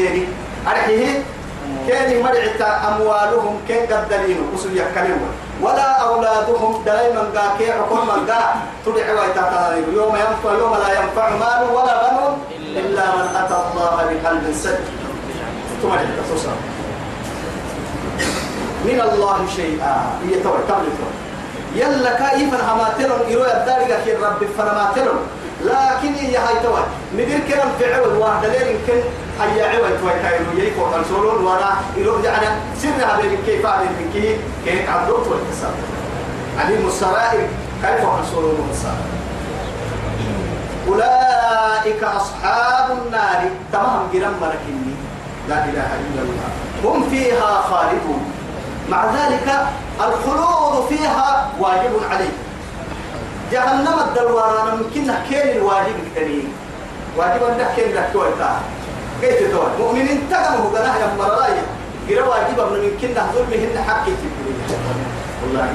كيني أرحيه كيني مرعتا أموالهم كين قدلينو وسو يكلموا ولا أولادهم دائما قا كي حكم من قا تدعوا يتعطى يوم ينفع يوم لا ينفع مال ولا بنون إلا من أتى الله بقلب سليم. ثم تصوصا من الله شيئا. قبل توي يلا كيف هماتلون يرو يدارك كي رب فنماتلون لكن هي هاي توي ندير كلام في عوض واحد لين يمكن هيا عوض توي كاينو يكو كنسولون ورا يرو يعني سرها بين كيف على كي كيف عبدو توي كسب عليم السرائر كيف كنسولون السرائر أولئك أصحاب النار. تمام جرم ملكني لا إله إلا الله. هم فيها خالدون. مع ذلك الخلود فيها واجب عليه جهنم الدلواران ممكن كين الواجب الكريم. واجب أن كين لك تويتا كيف توي مؤمنين تقمه قناه يا مرايا قرا واجب أن ممكن ظلمهن حق والله.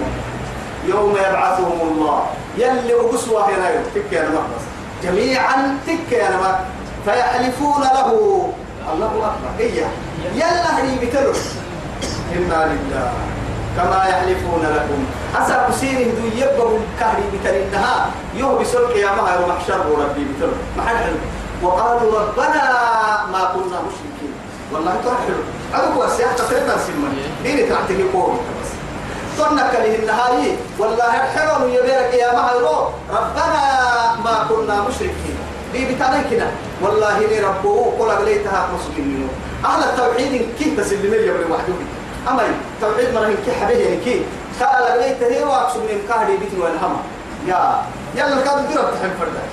يوم يبعثهم الله. يلي وقسوا هنا تك يا نمبس جميعا تك يا نمبس فيحلفون له. الله أكبر. إياه. يلا هني بتلو إنا لله. كما يحلفون لكم. أسا كسينه دو يبقوا كهري بتلنها يوم بسلك يا يوم محشر ربي بتلو ما حد وقالوا ربنا ما كنا مشركين. والله ترحلوا هذا هو السياحة تقريبا سلمان ديني تعتني قوم. بس له النهاية والله حلو يبيرك يا مها ربنا ما كنا مشركين. دي بتاعنا والله لي ربه قل أغليتها مسلمين أهل التوحيد كيف تسلمين يا ابن وحدوك أما توحيد مرة كي حبيه يعني كي قال أغليته هي وأقصد من كهري بيتي والهم يا يلا كان درب تحن فردا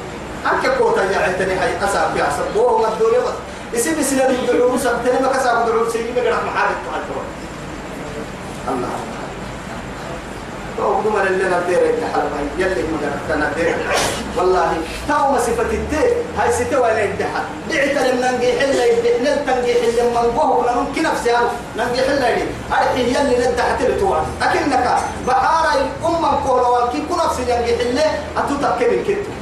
أنك كوتا يا عتني هاي أساب يا أساب وهو الدنيا بس. اسم سنة الدعوة سبتني ما كسب الدعوة سيدي ما قرأ محارب الله. وقدم لنا دير الحلبة يلي ما كان دير والله تو صفة الدير هاي ستة ولا يدحى دعت لنا نجي حلا يدحنا تنجي حلا من قوه ولا ممكن نفسي نجي حلا يدي أرحي يلي ندحت لتوان أكنك بحارة أم كولا والكي كل نفسي نجي حلا أتوتك كتو.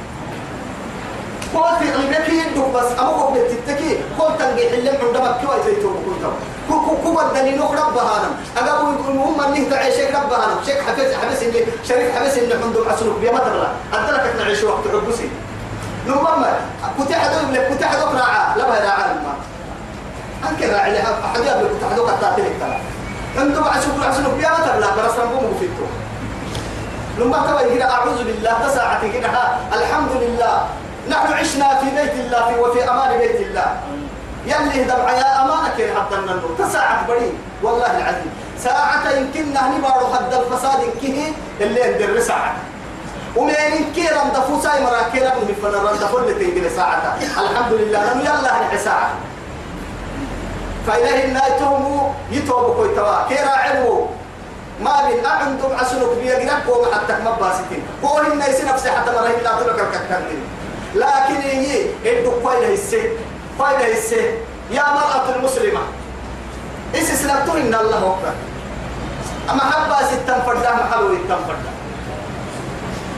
قلت عندك يدك بس. أما قبل تتكي. قلت تنجي حلم عندما كوا يزيتو كنت كو بدني نخ ربها أنا أقول يقول هم اللي تعيش شيخ ربها أنا شيخ حفظ حبس اللي شريف حبس اللي عندهم عسلوك بيا مطر أدرك نعيش وقت عبسي نمما كنت أحد يقول لك كنت أحد راعى لا بها راعى ما. أنك راعي لها أحد يقول لك كنت أحد قتاتلك ترى. عندهم عسلوك عسلوك بيا لا برس ربهم فيتو لما كوا كده أعوذ بالله تساعتي كده. الحمد لله. نحن عشنا في بيت الله وفي أمان بيت الله. يلي دمع يا أمانك يا حتى النور تساعة بري والله العظيم. ساعة يمكن نهني بارو حد الفساد كه اللي ندر ساعة ومن كيرا دفو ساي مرا كيرا من فنرا دفو اللي تنقل ساعة الحمد لله لم يلا هني ساعة فإله النايتهم يتوبوا كويتوا كيرا علموا ما بين أعندهم عسلوك بيقرب قوم حتى باسكين. قول الناس نفسي حتى مرة لا تلك الكتكين لكن هي ادو فايدة السي فايدة السي يا مرأة المسلمة. إيش سنبتون إن الله أكبر. أما حبا ستة فردا محلو ستة فردا.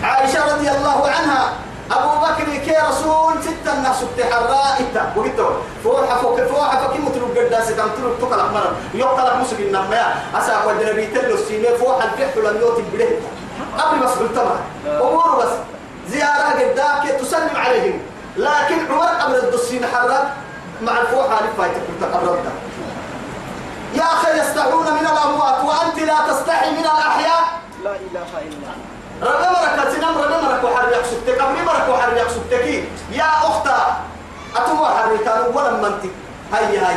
عائشة رضي الله عنها أبو بكر كي رسول ستة الناس تحرى إتا. وقلت فوحة فوق فوحة فكي متلو قدا ستة متلو تقل أحمر يقتل مسلم إنما أسا قد نبي تلو السيمي فوحة الفحل لم يوتي بله قبل بس قلتما أمور بس. زيارة قداك تسلم عليهم. لكن عمر قبل الدسين حرك مع الفوحة لفايتك تقربت يا أخي يستحون من الأموات وأنت لا تستحي من الأحياء. لا إله إلا ربي مرك تنام ربي مرك وحر يقصدك ربي مرك وحر يقصدك. يا أختا أتم حر تانو ولا منتي. هاي هاي.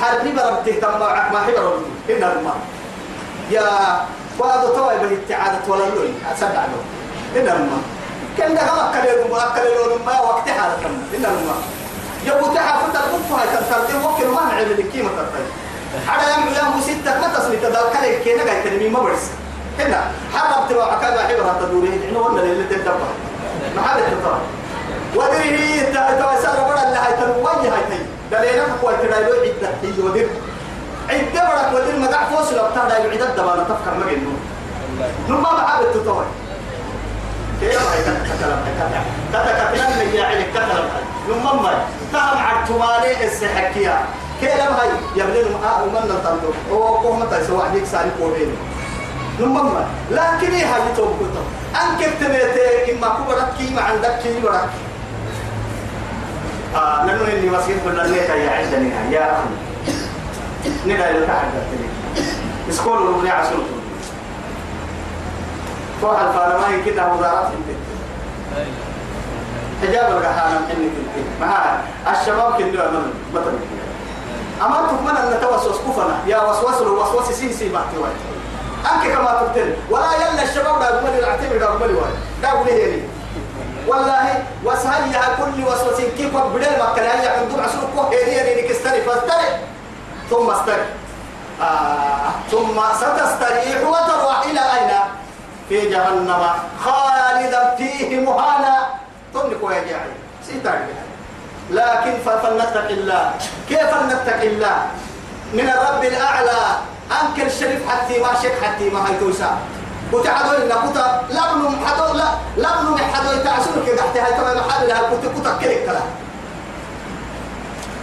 حربي برب تهتم معك ما حبر إن الماء يا وهذا توي به التعادة ولا لوي أسدع له إن الماء كان ده ما كلهم ما كلهم ما وقت حالتهم إن الماء يبغى تحافظ الكفة هاي تنتظر وكل ما نعمل الكيمة تنتظر حدا يعمل يا مسيتك ما تصلي تذكر كينا قاعد تنمي ما برس هنا حرب تبع كذا حبر تدوري إنه ولا اللي تدبر ما حدا تطلع ودري توسل بڑا اللي هاي تنوي هاي تي دلينا كوي تراي له عدة هي ودر عدة بڑا ودر ما دع فوس لو بتاع داي عدة دبانة تفكر ما جنون نما ما حدا تطوي كيف هاي كتلم كتلم من يعلي كتلم يوم ما تهم عرتمالي السحكية كيف هاي يبلغ ما ومن نطلب هو قوم تسوى عليك سالي قوبين يوم ما لكن هي هاي توبكتم أنك تميتي إما كبرت كيما عندك كيما آه نحن اللي مسجد كنا نيتا يا عندنا يا أخي ندا إلى تحت اسكول ولا عسول. فوق الفارما كده وزارات حجاب الرحانة منك ما الشباب كده من مثلا أما تكمن أن توسوس كفنا. يا وسوس الوسوس سي سي بعد أنك كما تقتل ولا يلا الشباب لا يقبل العتيب لا يقبل واحد. لا يقبل هيري والله وسهل يا كل وسوس كيف بدل ما كان هي عندهم عسول كو هيري يعني كستري فاستري. ثم استري. آه ثم ستستريح وتروح إلى أين؟ في جهنم خالدا فيه مهانا. تملك يا جاعي سيتارك لكن فلنتق الله. كيف نتق الله؟ من الرب الأعلى. أنكر الشريف حتى ما شك حتى ما هي توسع وتعدوا لنا كتا لبنو حدو لا لبنو حدو يتعسون كده. تحت هاي تمام محل لها كتا كتا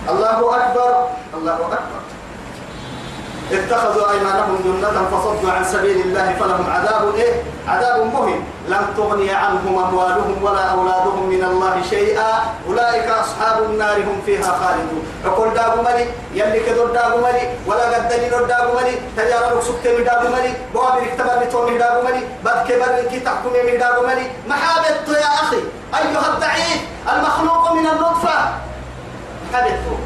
الله أكبر. الله أكبر. اتخذوا أيمانهم جنة فصدوا عن سبيل الله فلهم عذاب إيه؟ عذاب مهم لم تغني عنهم أموالهم ولا أولادهم من الله شيئا. أولئك أصحاب النار هم فيها خالدون. فقل دابو ملي يلي كدر دابو ملي ولا قدني نور دابو ملي تجارة لك من دابو ملي بوابر اكتبر بتومي دابو ملي بد كبر كي تحكم من دابو ملي. محابط يا أخي أيها الضعيف المخلوق من النطفة. حدثوا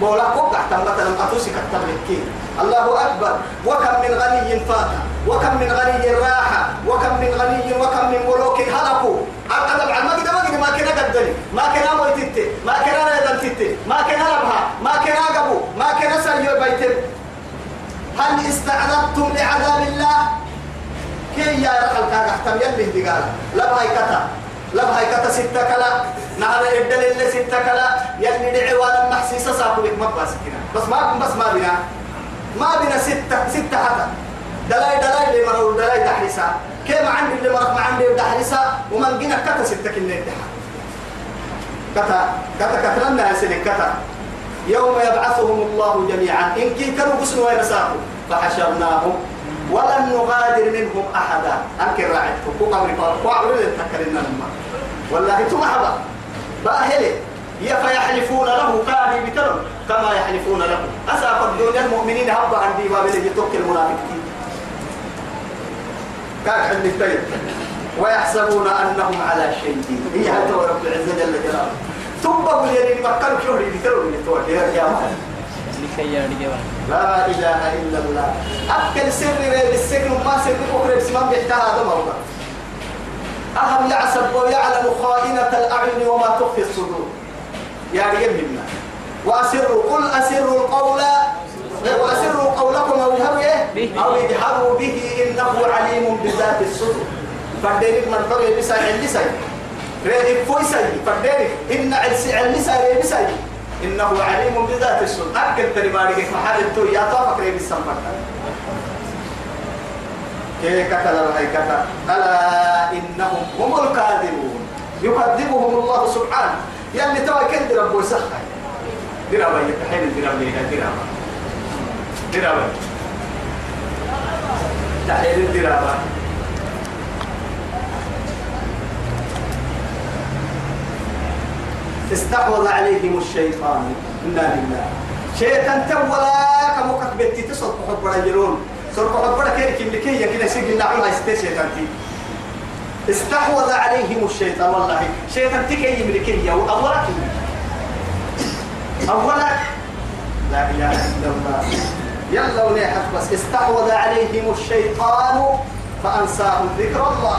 بولا كوكا مثلا أتوسك التبركين الله أكبر. وكم من غني فات. وكم من غني راحة وكم من غني وكم من ملوك هلكوا. على ما قد ما قد ما كنا قدني. ما كنا مويتت ما كنا ريدن تت ما كنا ربها. ما كنا قبو ما كنا سيو بيت هل استعددتم لعذاب الله؟ كي يا رحل كاغا أحتم. يلي دقال لبهاي كتا لبهاي كتا ستة كلا نهار الدل اللي ستة كلا يلي دعي وأنا محسيسة ساكو بك مبا سكنا بس ما بس ما بنا ما بنا ستة ستة حتى دلاي دلاي اللي مروا دلاي دحرسا كيف عندي اللي مرق ما عندي دحرسا ومن جينا كتا ستة كنا يدحا كتا كتا كترنا يا كتا. يوم يبعثهم الله جميعا. إن كي كانوا بسنوا وينساقوا فحشرناهم. ولن نغادر منهم أحدا. أنكر راعتكم قبر قبر تذكرنا لما والله تمحبا باهلي يا فيحلفون له كان بترم. كما يحلفون له. أساف الدنيا المؤمنين هبا عن دي بابل يتوك المنافقين. كان عندي طيب ويحسبون أنهم على شيء. هي حتى رب العزة جل جلاله؟ تبقى اللي مكانك شهري بترم يا مهل لا إله إلا الله. أكل سر بالسجن ما سر بكرة بسمام بيحتاج هذا موضوع أهم يعصب ويعلم خائنة الأعين وما تخفي الصدور. رجال منا. وأسروا قل أسروا القول. وأسروا قولكم أو اجهروا أو اجهروا به إنه عليم بذات الصدور. فردينك من طريق بسا علسي ريدك فويسي فردينك إن علسي علسي ريبسي إنه عليم بذات الصدور. أكل تريبارك محل التو يا طافك ريب السمبر. كي كتل الهيكة ألا إنهم هم الكاذبون. يكذبهم الله سبحانه. يعني توا كن درب وسخة درب يتحين ليها درب درب تحين الدرب استحوذ عليهم الشيطان. إنا لله. شيطان تولا بنتي تصدق حب رجلون. حب رجلون كم لكي يكيد سيجي نعمل هاي شيطان تي. استحوذ عليهم الشيطان والله. شيطان تكي يملكي أولا أولا لا إله إلا الله. يلا ونحن بس. استحوذ عليهم الشيطان فأنساهم ذكر الله.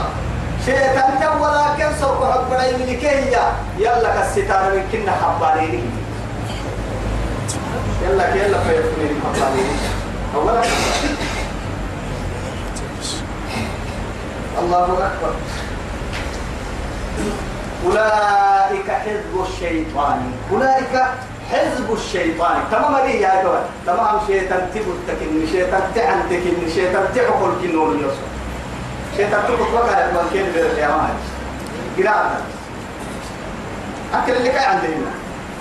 شيطان تولا كم سوق حب يملكي يلا كالستار من كنا حباليني يلا يلا فيكون حباليني أولا الله أكبر. أولئك حزب الشيطان. أولئك حزب الشيطان. تمام لي يا جوال تمام شيطان تبتك إن شيطان تعنتك إن شيطان تعقل كنور يوسف شيطان تقول وقع يا من كين بير يا مان قراءة أكل اللي كاي عندنا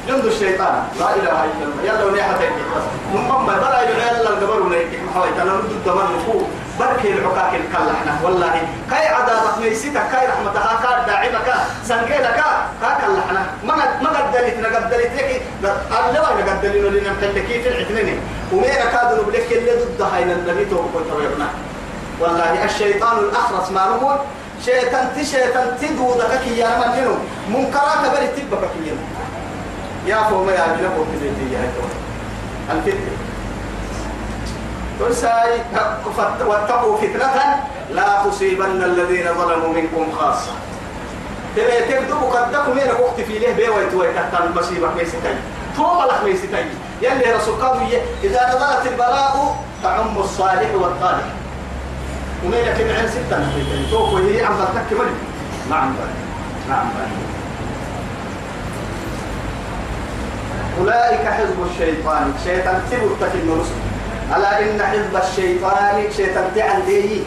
جند الشيطان. لا إله إلا الله. يلا ونيحة تكي بس مم بلا يلا القبر ونيحة. محاولة أنا ردد دمان نفوق بركي العقاك الكلحنا والله كاي عذابك ميسيتك كاي رحمتها كاي داعمك سنقيلك كاي كلحنا ما ما قدلت نقدلت لك الله ما قدلنا لنا محلكي في العتنين ومين كادوا بلك اللي ضد هاي النبي تويبنا والله الشيطان الأخرس معلومون شيطان تي شيطان تي دودك يا من منهم منكرات بري كي يا فوما يا بنا فوق الفتنة تساي واتقوا فتنة لا تصيبن الذين ظلموا منكم خاصة. تبي تكتبوا قدكم من وقت في له بي ويتوي كتان مصيبة ميستين توما لك ميستين يلي رسول قالوا إذا نزلت البلاء تعم الصالح والطالح. ومين كم عن ستة نحن توقوا هي عم بتك من نعم نعم أولئك حزب الشيطان. شيطان تبوا تكن رسل. ألا إن حزب الشيطان شيطان تعندي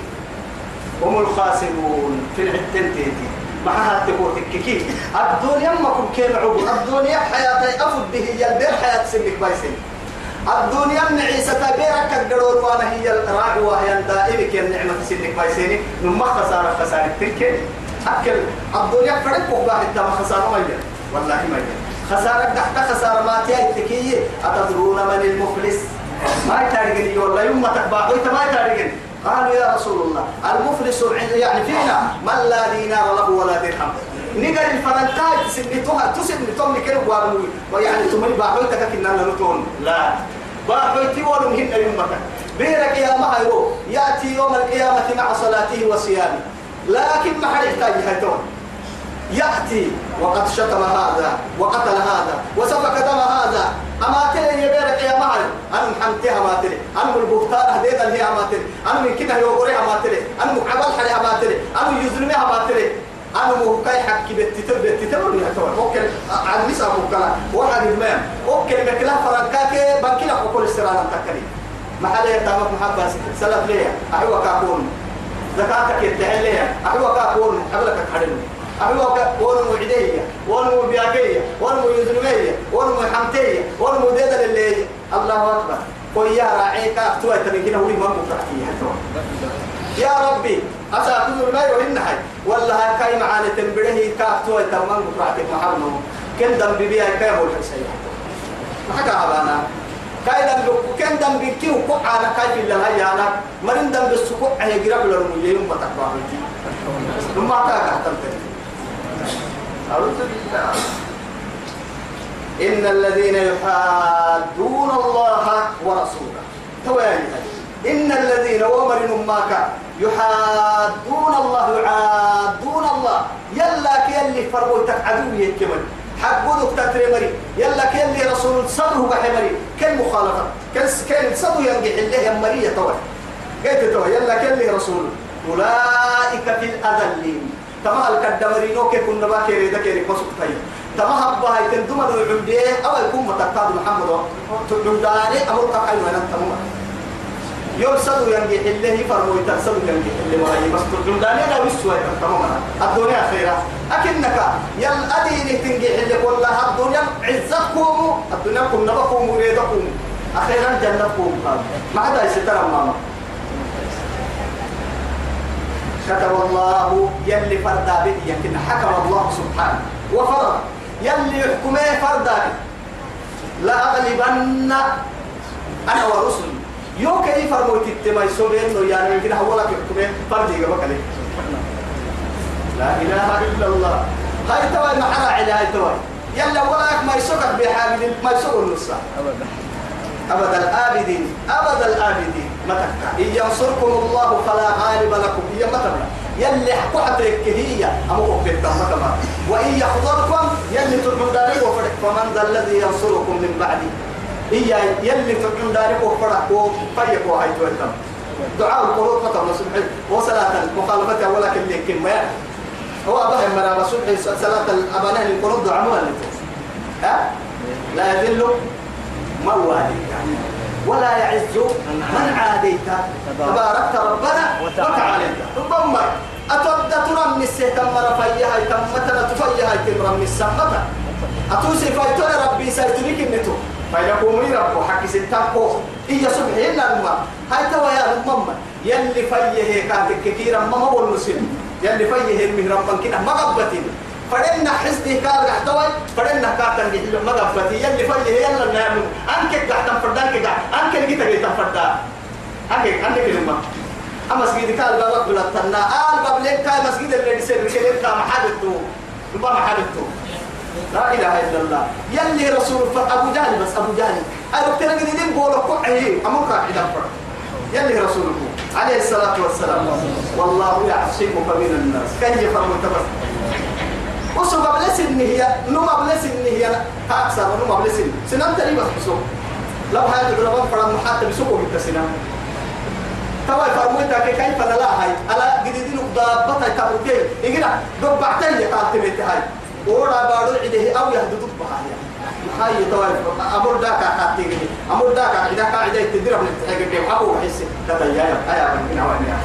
هم الخاسرون في العتنتين معها تقول تككي. الدنيا ما كن كين عبو. الدنيا حياتي أفد به. هي البير حياة سنك بايسين. الدنيا نعيسة بيرك الدرور وأنا هي الراعي وهي دائمك النعمة سنك بايسين؟ نما خسارة خسارة تلك. أكل. الدنيا فرق وقباه التما خسارة ما والله ما خسارة تحت خسارة ما تيجي أتدرون من المفلس؟ ما يتارجني والله يوم تكبح ويت ما يتارجني قالوا يا رسول الله المفلس يعني فينا من لا دينار له ولا درهم. نقل الفرنكاي تسنتوها تسنتهم لكل وارمي ويعني تمني باحويتك كنا نتون لا. باحويتي ولم هن يومك بيرك يا مهيرو يأتي يوم القيامة مع صلاته وصيامه. لكن ما حد يحتاج هيتون. يأتي. وقد شتم هذا وقتل هذا وسفك دم هذا. أما تلي يبارك يا معي أنا محمتها ما تلي أنا من البختار هديدا هي ما تلي أنا من كده يوغريها ما تلي أنا مكعبال حريها ما تلي أنا يزلميها ما تلي أنا موكاي حكي بتتر بتتر ولا تور أوكي. عن نساء مكلا واحد المام أوكي. مكلا فرنكاك. بنكلا كل استرانا تكلي محل يتامك محبة سلف ليه أحوى كاكون زكاتك يتحل ليه أحوى كاكون حبلك كحرمني أحوك ونمو عدية ونمو بياكية ونمو يزنمية ونمو حمتية ونمو ديدا للي الله أكبر. ويا راعيك أفتوى تنكينا ولي ما يا ربي أساكذ ما يوهن حي والله كاي معانا تنبره كافتوى تمام مفرحتك محمد كن دم ببيا كاي هو الحسين ما حكى عبانا كاي دم كن دم بكيو كعانا كاي في الله يانا مرين دم بالسكوع هي قرب يوم ما تقبع ثم أتاك أحتمتني. أعوذ بالله. إن الذين يحادون الله ورسوله. تواني إن الذين ومرن ماك يحادون الله يعادون الله. يلا كيلي فربوتك عدو يكمل حقودك تترمري يلا كيلي رسول صدره بحمري كل مخالفة. كل كل صدره ينجح الله يمرية توي قلت توي يلا كيلي رسول. أولئك في الأذلين. تما الكدمرينو كي كنا با كيري دا كيري مسك تاي تما حبا هاي تندم دو عمدي أو يكون متقاد محمد. تدوداني أمر قاي وأنا تما يوم صدو ينجي الله فرمو يترسل ينجي اللي ما هي. بس تدوداني لا وسوا تماما الدنيا خيرا أكنك يل اديني تنجي اللي والله الدنيا عزتكم الدنيا كنا بكم وريدكم أخيرا جنتكم ما حدا يستر ماما كتب الله يلي فردا بدي يمكن حكم الله سبحانه. وفرض يلي يحكمه فردا لا أغلبن أنا ورسلي. يو كيف فرموت التما يسوي إنه يعني يمكن هو لك يحكمه فردي كلي. لا إله إلا الله. هاي توي على هاي توي. يلا ولا ما يسوقك بحاجة ما يسوق النص أبدا. أبد الآبدين أبد الآبدين. متكا إن ينصركم الله فلا غالب لكم. هي متكا يلي حكوا حترك هي. أمو أكتا متكا وإن يخضركم يلي ترحم دارك وفرق فمن ذا الذي ينصركم من بعدي. هي يلي ترحم دارك وفرق وفيق وهي تويتم دعاء القنوت فتح سبحانه وصلاة المخالفة ولكن لكن ما هو أبهم من رسول صلاة الأبناء القنوت دعاء مولد ها؟ لا يذل من واليك ولا يعز من عاديت؟ تباركت ربنا تعالى ربما أتود ترم السه تم رفيها تم متى تفيها تم السمتة. أتوسي فايتون ربي سيتنيك النتو فيقوم رب حق ستاكو إيا سبحي إلا الماء. هاي توا يا ربما يلي فيه كاتك كثيرا ما هو المسلم يلي فيه المهرب كده ما قبتين فدنا حسدي كان رحتوي فدنا كاتن ما قبتي يلي فيه يلا نعمل. نجيت جيت فردان أنك أنك لما أما مسجد قال بابا بلا تنا آل بابلين كاي مسجد اللي يصير كام حدثو ربما حدثو لا إله إلا الله. يلي رسول أبو جهل بس أبو جهل. أنا قلت لك دين بقول لك أيه أمك إذا فرق يلي رسوله عليه الصلاة والسلام. والله يعصمك من الناس. كي يفهم تبس وسو قبل سن هي. نو قبل هي. أكثر نو قبل سن سنام تري بس لو هذا الربان فرام محاط بسوكو بالتسنام توا فرمويتا كيف لا هاي؟ على جديد نقطة تبركي إجنا دبعتي قالت بيت هاي. ورا بارو عده أو يهدد بها هاي. توا أمر داك قاتيني أمر داك إذا قاعدة تدرب نتحقق كيف أبو حس هذا يا يا يا من هوانيا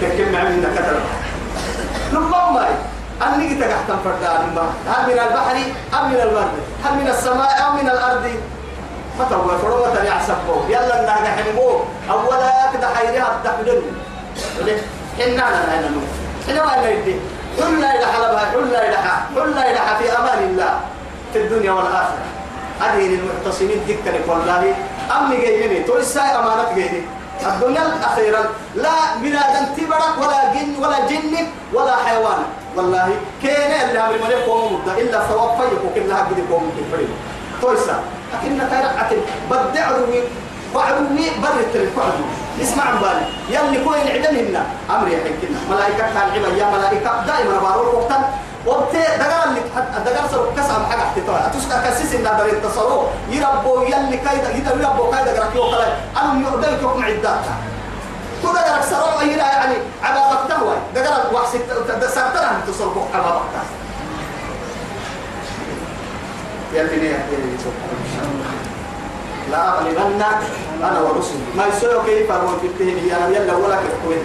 كم من كتر نبغى ماي أني تحت فردان ما. هل من البحر؟ أم من البر هل من السماء؟ أم من الأرض؟ فتوى فروة يعسبه يلا النهج حنمو أولا كده حيرها تحدن حنا أنا أنا حنا ما نيدي حل لا إله إلا حل لا إله حل لا إله في أمان الله. في الدنيا والآخرة. هذه المعتصمين ذكرك والله أمي جايني. تقول الساعة أمانة جايني. الدنيا الأخيرة لا بلاد تبرك ولا جن ولا جن ولا حيوان. والله كان اللي عمل ملك قوم إلا ثواب فيك وكلها قد قوم كفرين تويسا لكن كايرا بدع عدوي وعدوي بر الترك عدوي اسمع بالي يلي كوين عدمنا أمري يحكينا ملائكة كان عبا يا ملائكة. دائما بارو وقتا وقت دقر اللي دقر سر كسام حاجة احتطاع أتوسك كسيس إن دار التصرو يربو يلي كايدا يدا يربو كايدا قرأك يوكلا أنا يؤدل يوكم عداتا كل سرو هنا يعني عبا بكتهوى دقر وحسي سرطنا تصرفو عبا بكتهوى يلي نيه يلي لا أغلبن أنا ورسلي. ما يسوي كيف أقول في التهنية يلا ولا كتكوين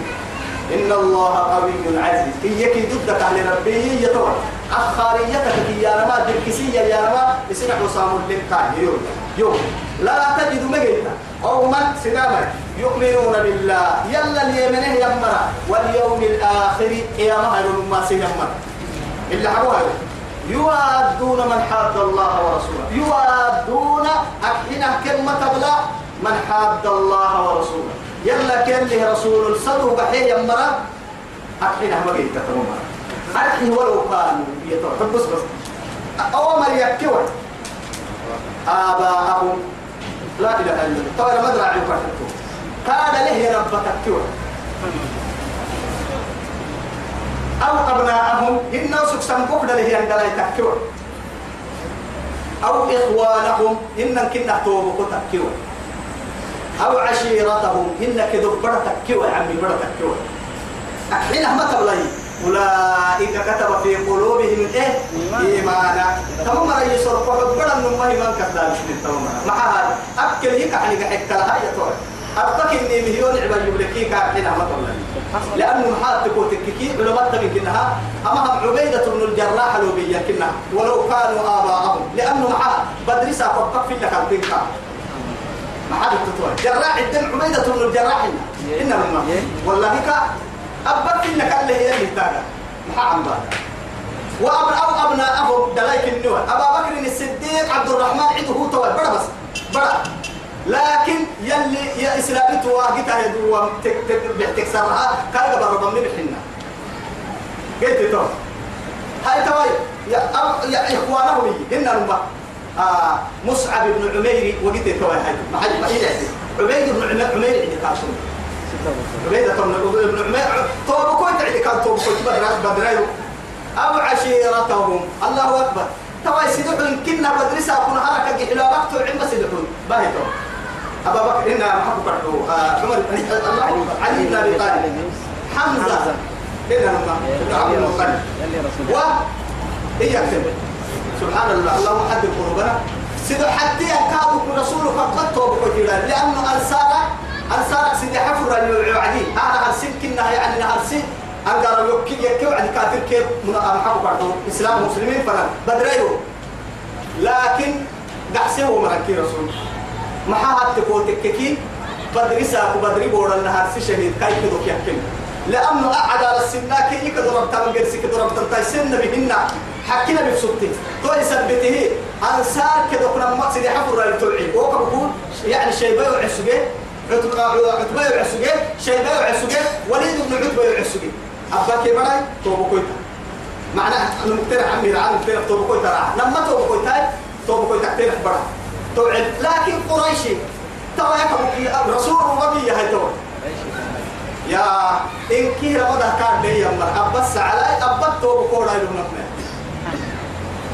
إن الله قوي عزيز. إياك ضدك على ربي يتوى أخاريتك يا رما دلكسية يا رما يسمع وصام للقاء يوم يوم لا تجد مجدا أو من سناما يؤمنون بالله. يلا اليمنه يمرا. واليوم الآخر يا مهر ما سيمر اللي حبوها. يوادون من حاد الله ورسوله. يوادون أكحنا كلمة تبلا من حاد الله ورسوله. يلا كان له رسول الصدر بحي يمرا أكحنا ما جيت تتروما أكحي ولو كانوا يتوى بس بس. أوامر يكوى آباءهم. لا إله إلا الله. طبعا ما درع يفرحكم كان له ربك كوى أو أبناءهم إن سكسم كفر له أن لا يتكوا أو إخوانهم إن كنا توبك تكوا أو عشيرتهم إن كذب برا يا عمي برا تكوا حين ما تبلي أولئك كتب في قلوبهم إيه؟ إيمانا. تمام رأي صرفه برا من ما يمان كذاب تمام مع أكل هيك عليك حكى لها يا أبقى إني مليون عباد يبلكي كاحين ما تبلي لأنه محال تكون تككي علماء تبين كنها. أما عبيدة بن الجراح لو بيا كنا ولو كانوا آباءهم. لأنه معاه بدرسة فقط في لك ما حد تطوى جراح الدم عبيدة بن الجراح. إنما والله كا أبقى لك اللي هي اللي تاجا محام وأب أو أبناءهم دلايك النوى أبا بكر الصديق عبد الرحمن عنده هو توي بڑا بس. بڑا لكن يلي يا إسلامي تواجدها يدوا تك تك بتكسرها كان قبل ربنا بحنا قلت تو هاي توي يا يا إخوانه لي إن ربا آه مصعب بن عمير وقلت تو هاي ما حد ما يدعي عبيد بن عمير عمير عندي كاشون عبيدة بن عمير. تو كنت عندي كان تو كنت بدر بدر. أو عشيرتهم. الله أكبر. توا يسيدون كنا مدرسة كنا حركة جحلوا وقت علم سيدون باهي تو أبا بكر إن محبو كرتو عمر الله علي بن أبي طالب. حمزة. إن ما عبد المطلب و إيه يكتب سبحان الله. اللهم حد قلوبنا. سيدو حتى يكادوا رسولك قد توبوا لأنه أنصار أنصار سيدي حفر الوعدي هذا السلك إنها يعني نهرسي أنقر يوكي يكي وعد كافر كيف؟ من أمحبه بعضهم إسلام مسلمين فلان بدريو. لكن دحسه ومركي رسول. حد تقول تككي بدري ساق بدري بورا النهار سي شهيد. كاي كدو يحكم. لأنه أعد على السنة كي يكدرب تمن قرسي كدرب تنتاي سن بهن. حكينا بسوتي تو يثبته أنصار كدو كنا مقصد يحفر رأي توعي وكبكون يعني شيء بيو عسوجي عتبة شيء بيو عسوجي وليد بن عتبة يعسوجي أبا كبراي توبو كويتا. معنى أنه مقترح عمي رعان مقترح توبو كويتا رعا لما توبو كويتا توبو كويتا كتير برا. توعد لكن قريشي ترى يكبك رسول النبي هاي تو يا إن كي رمضان كان دي يمر أبس على أبت توبو كويتا يلوم نفنا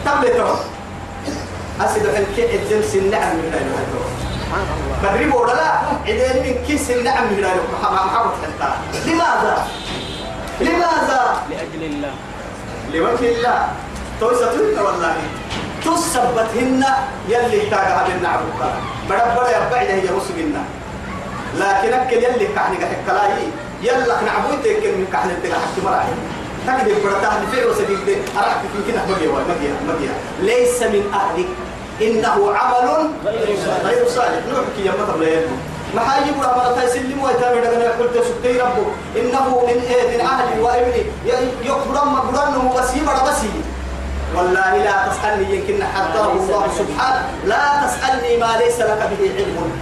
تبلي تو أسيد عن كي الجنس النعم من هاي تو بدري بولا لا؟ عدين من كيس النعم من هاي محمد حتى. لماذا؟ لماذا؟ لأجل الله. لوجه الله. توسطين والله. تثبتهن يلي تاجا هذه النعبك بڑا بڑا يبعد هي مسجنا لكن أكل يلي كحني كحك كلاهي يلا نعبوي تكل من كحل الدلا حكي مراحل تكذب برتاه الفعل وسديد دي. أراك يمكن أحبقي مجيا مجيا ليس من أهلك. إنه عمل غير صالح. نحكي يا مطر لا ولا مرة يسلم ويتابع لنا قلت سبتي ربه إنه من إيه من أهلي وابني يقبرن مقبرن وبسيم بسي والله لا تسألني يمكن حذره الله سبحانه. لا تسألني ما ليس لك به علم.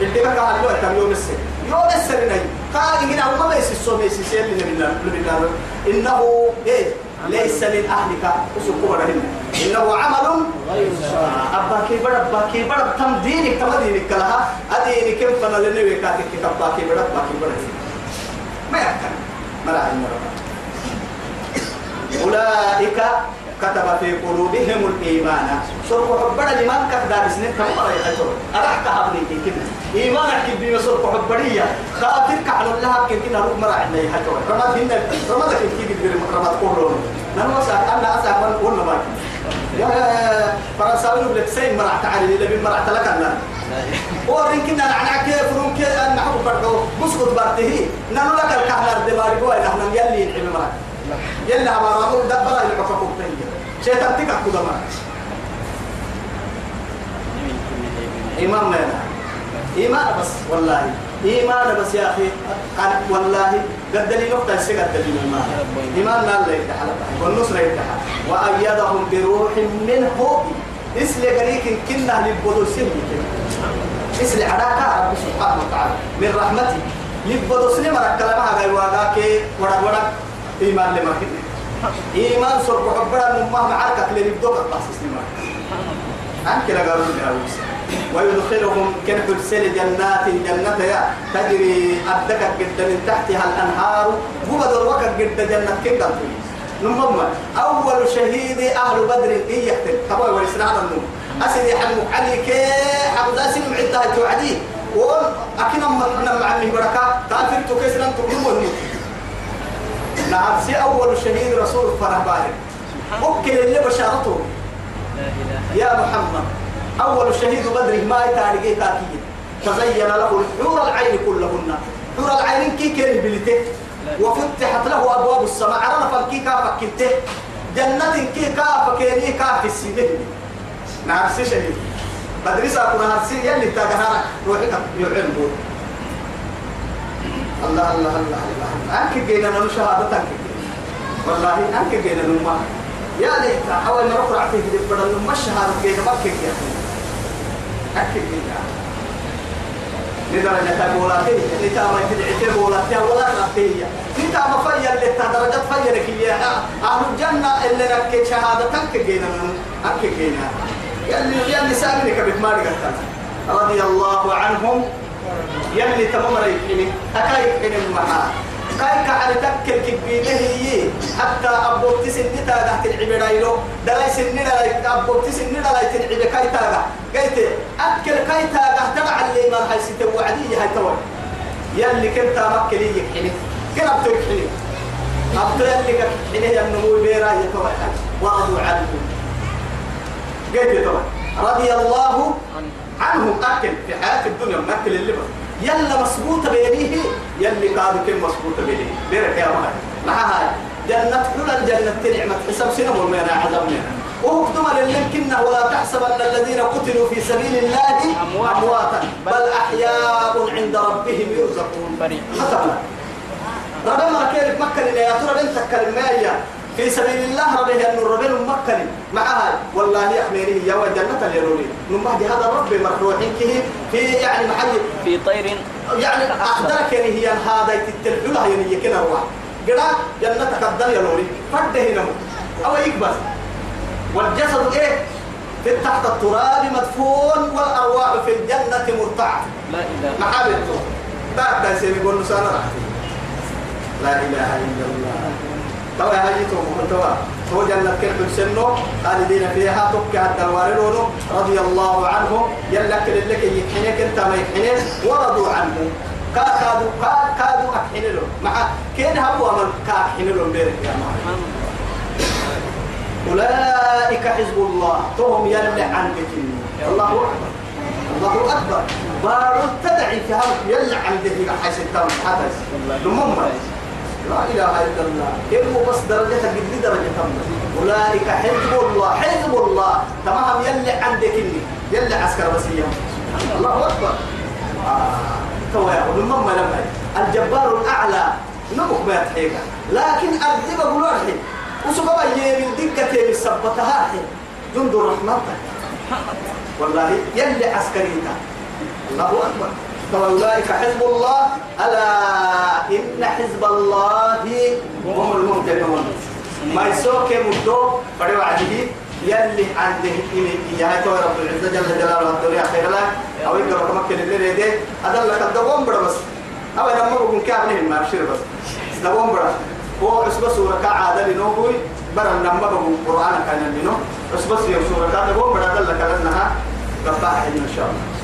اللي بقى على الوقت يوم السر يوم نهي. قال إن هو يسي السوم يسي سيل لله إنه إيه؟ ليس من أهلك. وسكوا هنا. إنه عمل غير صالح أبا كبر أبا كبر تم دينك تم دينك لها. أديني كم فنا لنوي كاتك. أبا كبر أبا كبر ما يحكم لا علم أولئك كتب في قلوبهم الإيمان. سرق حبنا لمن كتب سنين كم مرة يحجر أرحت حبني كنا إيمانك كبير سرق حبنية. خاطرك على الله كن كنا روح مرة عندنا يحجر رمض هنا رمض كن كي كبير رمض كلهم نحن وسأل أنا أسأل من قلنا ما يا فرنساوي لك سين مرة تعالي اللي بمرة لك أنا. ورين كنا نعنع كيف روم كيف نحب برضو. مسقط برته نحن لك الكهنة الدماري قوي نحن؟ يلي نحب مرة. يلا ما رامو دبر اللي عفوا كتير شيطان تكا كذا ما إيمان لنا. إيمان بس والله. إيمان بس يا أخي. أنا والله. قد لي نقطة السجن قد لي إيمان لا يتحل والنصر يتحل وأيدهم بروح منه إسل قريك كنا لبدو سلمي إسل عداك رب سبحانه وتعالى. من رحمتي. لبدو سلمي ركلمها غير واقاك ورق ورق إيمان لما كده إيمان سر بحبنا من مهما عركت اللي يبدوك التخصيص لما أنك لا قالوا لي أويس ويدخلهم كنح السل جنات جنة يا تجري أدك جدا من تحتها الأنهار هو دروك جدا جنة كده نمم أول شهيد أهل بدر إيه يحتل تبوي ورسنا على النوم أسد يحمك عليك حمد أسد معدها توعدي وأكيد أما مع بركة تعرف تكسر أنت تقولون نعم سي أول شهيد رسول فرح بارك أوكي اللي بشارته. يا محمد أول شهيد بدر ما يتارجي تأكيد. تزين له الحور العين كلهن. حور العين كي كان بلته. وفتحت له أبواب السماء. عرف كي كافك كنته جنة كي كافك كيني كاف السنين نعم سي شهيد. بدري ساكونا هرسي يلي تاقنا روحك يعلم الله الله الله الله أنك جينا نلو شهادتك. والله أنك جينا نما يا ليت ما رفع فيه دي بدل نما الشهادة جينا ما كيك يا أنك جينا. لدرجة بولاتي لتا ما تدعي بولاتي ولا لتا ما فيا اللي درجة فيا يا أهل الجنة اللي لك شهادتك جينا أنك جينا. يلي يلي سامني كبت مالي رضي الله عنهم يلي تمام ريحني أكاي حين معها كاي كعلى تكل كبينه هي. حتى أبو تسن نتا تحت العبرايلو دلاي سن دلاي أبو تسن دلاي تنعب كاي تاغا قلت أكل كاي تاغا تبع اللي ما هاي ستة وعدية هاي توي يلي كنت مكلي يحني كن أبتو يحني أبتو يلي كحني النمو بيرا يتوي ورضوا عنه قلت توي رضي الله عنهم أكل في حياة الدنيا مأكل اللبن يلا مسبوطة بيديه يلي قادوا كم مسكوت به بيرك يا مهر معها جنة حلى الجنة نعمة حساب سنة ومنا عذابنا وهكتم للمكنة ولا تحسبن الذين قتلوا في سبيل الله أمواتا. بل أحياء عند ربهم يرزقون. ختمنا ربنا كيف مكن يا ترى انت كلمة في سبيل الله ربه أن ربنا مكن معها والله يحميني يا وجنة اليروني من بعد هذا الرب مرحوحين كه في يعني محل في طير. يعني أقدرك يعني هي هذا لها يعني يكنا روح. قرا جنة قدر يلوني فرده هنا أو يكبس والجسد إيه؟ في تحت التراب مدفون والأرواح في الجنة مرتعة. لا إله. محابته بعد سيبي يقول نسانا لا إله إلا الله. توا هايتهم من توا. هو جنة كلب سنو خالدين فيها تك حتى الوارثون رضي الله عنهم يلا كل لك يحنك انت ما يحنك ورضوا عنه. كا كادوا كا كادوا أحنلو مع كين هو من كا أحنلو بيرك يا معلم أولئك حزب الله. تهم يلي عن بكني الله أكبر. الله أكبر. بارو تدعي في هم يلي عن بكني حيث التام حدث لمم لا إله إلا الله. كم بس درجة قد درجة تم. أولئك حزب الله حزب الله. تمام يلي عن بكني يلي عسكر بسيا الله أكبر. آه. تو يا لمم لما الجبار الأعلى. نبك ما يتحيك لكن أكذب بلوحي وسبب يمين دقة السبتها جند الرحمن. والله يلي عسكريتا. الله أكبر. فأولئك حزب الله. ألا إن حزب الله هم المهتدون. ما يسوك مدو بدو عده يلي عنده إني يا تو رب العزة جل جلاله الدنيا خير له. أو يقدر تمكن اللي ريده أدلك الدوام بڑا بس. أو لما بقول كابنه ما بشير بس. دوام بڑا. هو عصبة سورة كعادة لنوبوي برا لما بقول القرآن كان لنو. عصبة سورة كعادة دوام بڑا أدلك لأنها قطاع إن شاء الله.